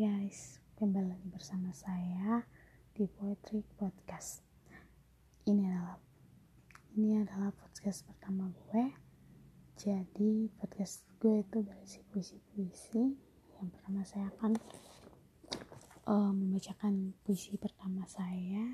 guys, kembali lagi bersama saya di Poetry Podcast. Ini adalah ini adalah podcast pertama gue. Jadi podcast gue itu berisi puisi-puisi. Yang pertama saya akan uh, membacakan puisi pertama saya.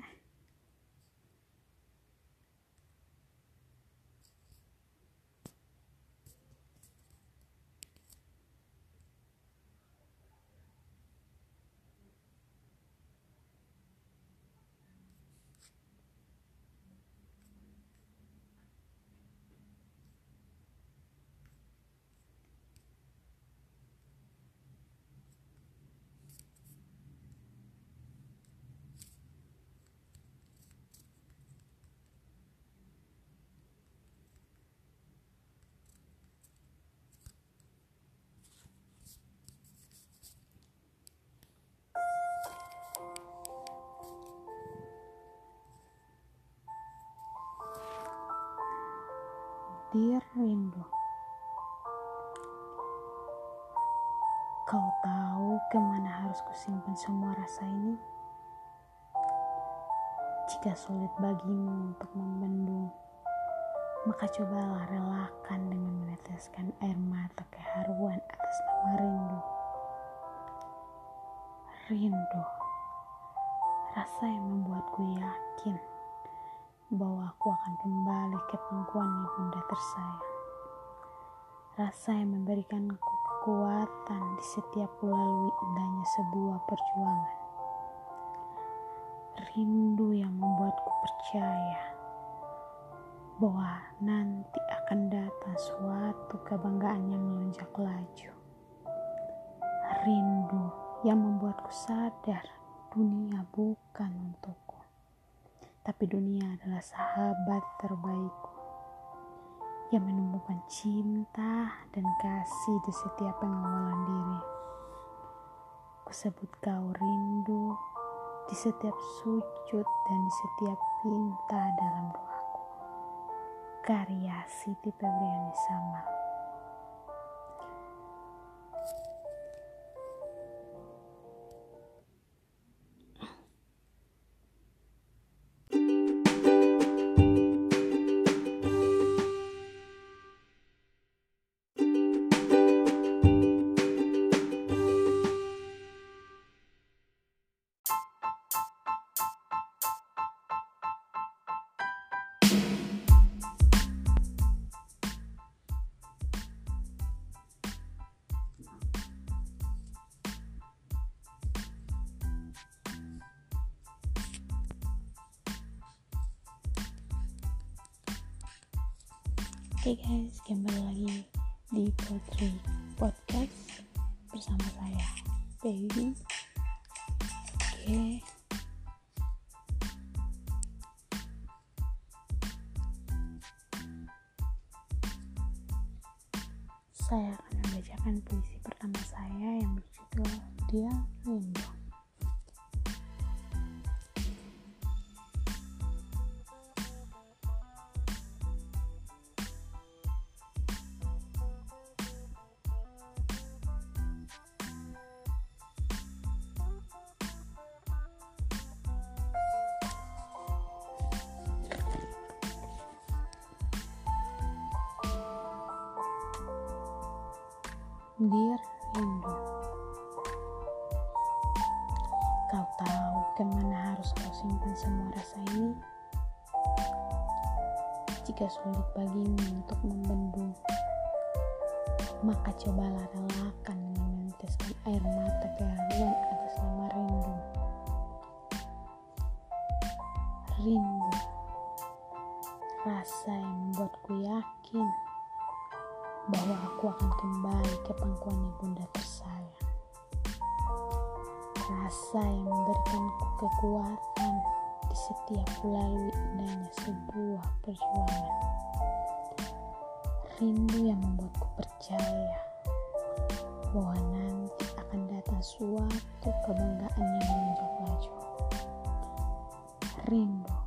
Dear Rindu Kau tahu ke mana harus kusimpan semua rasa ini? Jika sulit bagimu untuk membendung, maka cobalah relakan dengan meneteskan air mata keharuan atas nama rindu. Rindu, rasa yang membuatku yakin bahwa aku akan kembali ke pangkuan ibunda tersayang. Rasa yang memberikanku kekuatan di setiap lalui indahnya sebuah perjuangan. Rindu yang membuatku percaya bahwa nanti akan datang suatu kebanggaan yang melonjak laju. Rindu yang membuatku sadar dunia bukan untukku tapi dunia adalah sahabat terbaikku yang menumbuhkan cinta dan kasih di setiap pengawalan diri. Kusebut kau rindu di setiap sujud dan di setiap pinta dalam doaku. Karya Siti Febriani Samal. Oke okay guys, kembali lagi di Poetry Podcast bersama saya, Baby. Oke. Okay. Saya akan membacakan puisi pertama saya yang berjudul Dia Dear Rindu Kau tahu ke mana harus kau simpan semua rasa ini? Jika sulit bagimu untuk membendung Maka cobalah relakan meneteskan air mata keharuan atas nama rindu. Rindu Rasa yang membuatku yakin bahwa aku akan kembali ke pangkuan ibunda tersayang. Rasa yang memberikanku kekuatan di setiap lalui indahnya sebuah perjuangan. Rindu yang membuatku percaya bahwa nanti akan datang suatu kebanggaan yang melonjak laju. Rindu,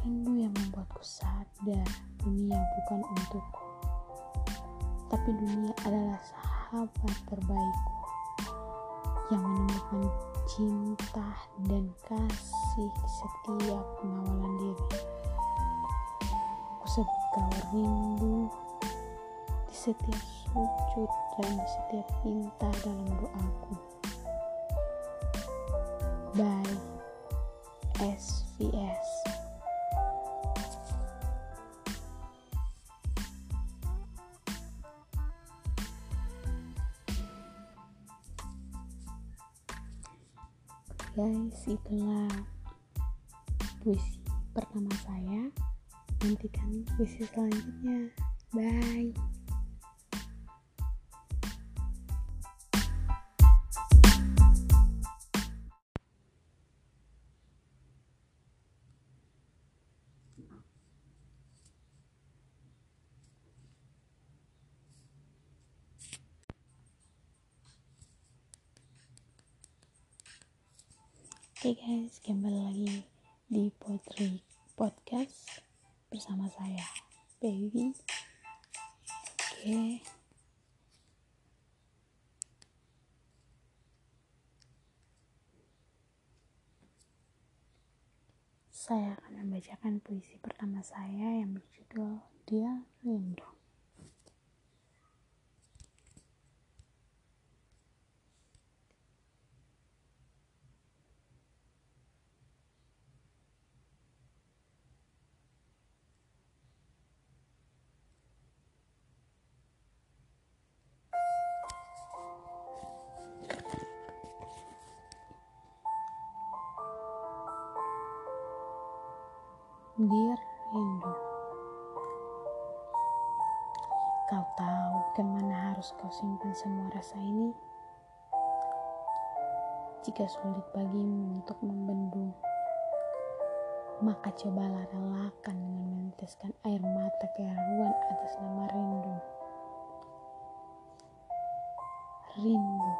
rindu yang membuatku sadar dunia bukan untukku, tapi dunia adalah sahabat terbaikku yang menemukan cinta dan kasih di setiap pengawalan diri. Aku kau rindu di setiap sujud dan di setiap pinta dalam doaku. Bye. SVS. Guys, itulah puisi pertama saya. Nantikan puisi selanjutnya. Bye. Oke okay guys, kembali lagi di Poetry Podcast bersama saya, Baby. Oke. Okay. Saya akan membacakan puisi pertama saya yang berjudul Dia Rindu. Simpan semua rasa ini? Jika sulit bagimu untuk membendung, maka cobalah relakan dengan meneteskan air mata keharuan atas nama rindu. Rindu,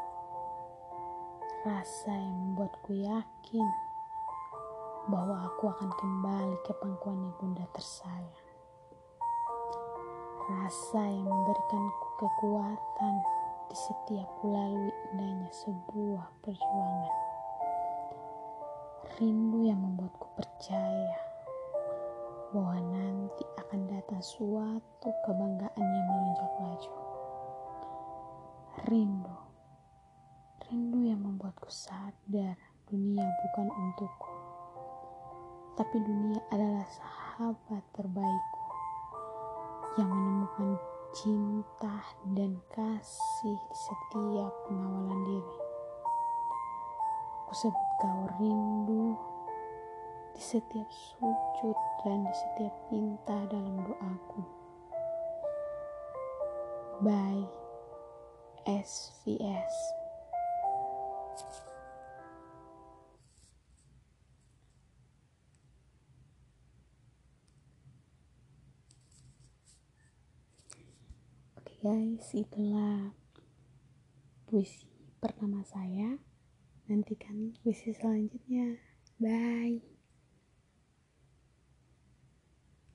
rasa yang membuatku yakin bahwa aku akan kembali ke pangkuan ibunda tersayang. Rasa yang memberikanku kekuatan di setiap kulalui indahnya sebuah perjuangan. Rindu yang membuatku percaya bahwa nanti akan datang suatu kebanggaan yang melonjak laju. Rindu, rindu yang membuatku sadar dunia bukan untukku tapi dunia adalah sahabat terbaikku yang menemukan cinta dan kasih di setiap pengawalan diri. Aku sebut kau rindu di setiap sujud dan di setiap pinta dalam doaku. Bye, SVS. Guys, itulah puisi pertama saya. Nantikan puisi selanjutnya. Bye.